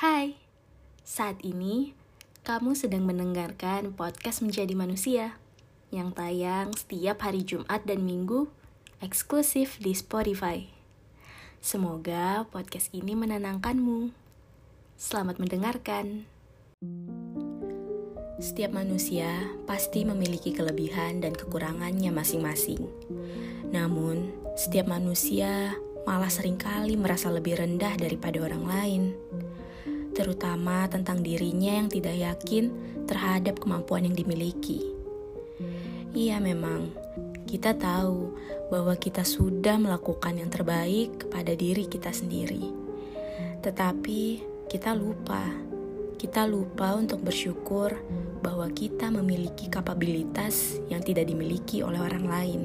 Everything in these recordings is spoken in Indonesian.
Hai, saat ini kamu sedang mendengarkan podcast Menjadi Manusia yang tayang setiap hari Jumat dan Minggu eksklusif di Spotify. Semoga podcast ini menenangkanmu. Selamat mendengarkan. Setiap manusia pasti memiliki kelebihan dan kekurangannya masing-masing. Namun, setiap manusia malah sering kali merasa lebih rendah daripada orang lain terutama tentang dirinya yang tidak yakin terhadap kemampuan yang dimiliki. Iya, memang kita tahu bahwa kita sudah melakukan yang terbaik kepada diri kita sendiri, tetapi kita lupa. Kita lupa untuk bersyukur bahwa kita memiliki kapabilitas yang tidak dimiliki oleh orang lain.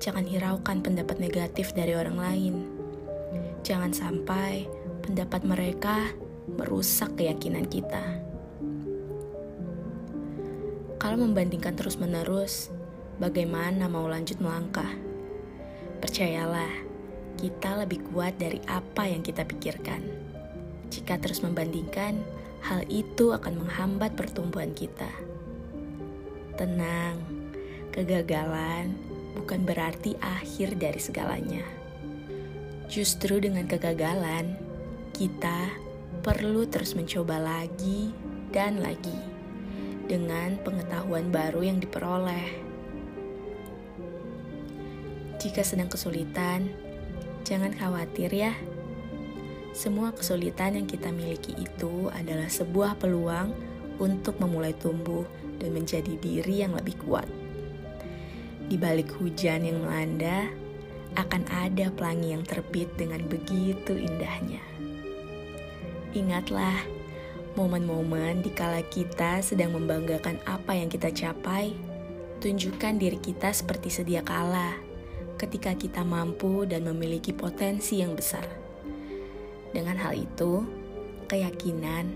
Jangan hiraukan pendapat negatif dari orang lain. Jangan sampai pendapat mereka merusak keyakinan kita. Kalau membandingkan terus-menerus, bagaimana mau lanjut melangkah? Percayalah, kita lebih kuat dari apa yang kita pikirkan. Jika terus membandingkan, hal itu akan menghambat pertumbuhan kita. Tenang, kegagalan bukan berarti akhir dari segalanya. Justru dengan kegagalan, kita perlu terus mencoba lagi dan lagi dengan pengetahuan baru yang diperoleh. Jika sedang kesulitan, jangan khawatir ya. Semua kesulitan yang kita miliki itu adalah sebuah peluang untuk memulai tumbuh dan menjadi diri yang lebih kuat. Di balik hujan yang melanda, akan ada pelangi yang terbit dengan begitu indahnya. Ingatlah, momen-momen di kala kita sedang membanggakan apa yang kita capai, tunjukkan diri kita seperti sedia kala ketika kita mampu dan memiliki potensi yang besar. Dengan hal itu, keyakinan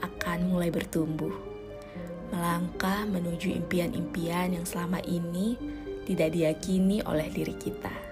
akan mulai bertumbuh, melangkah menuju impian-impian yang selama ini tidak diyakini oleh diri kita.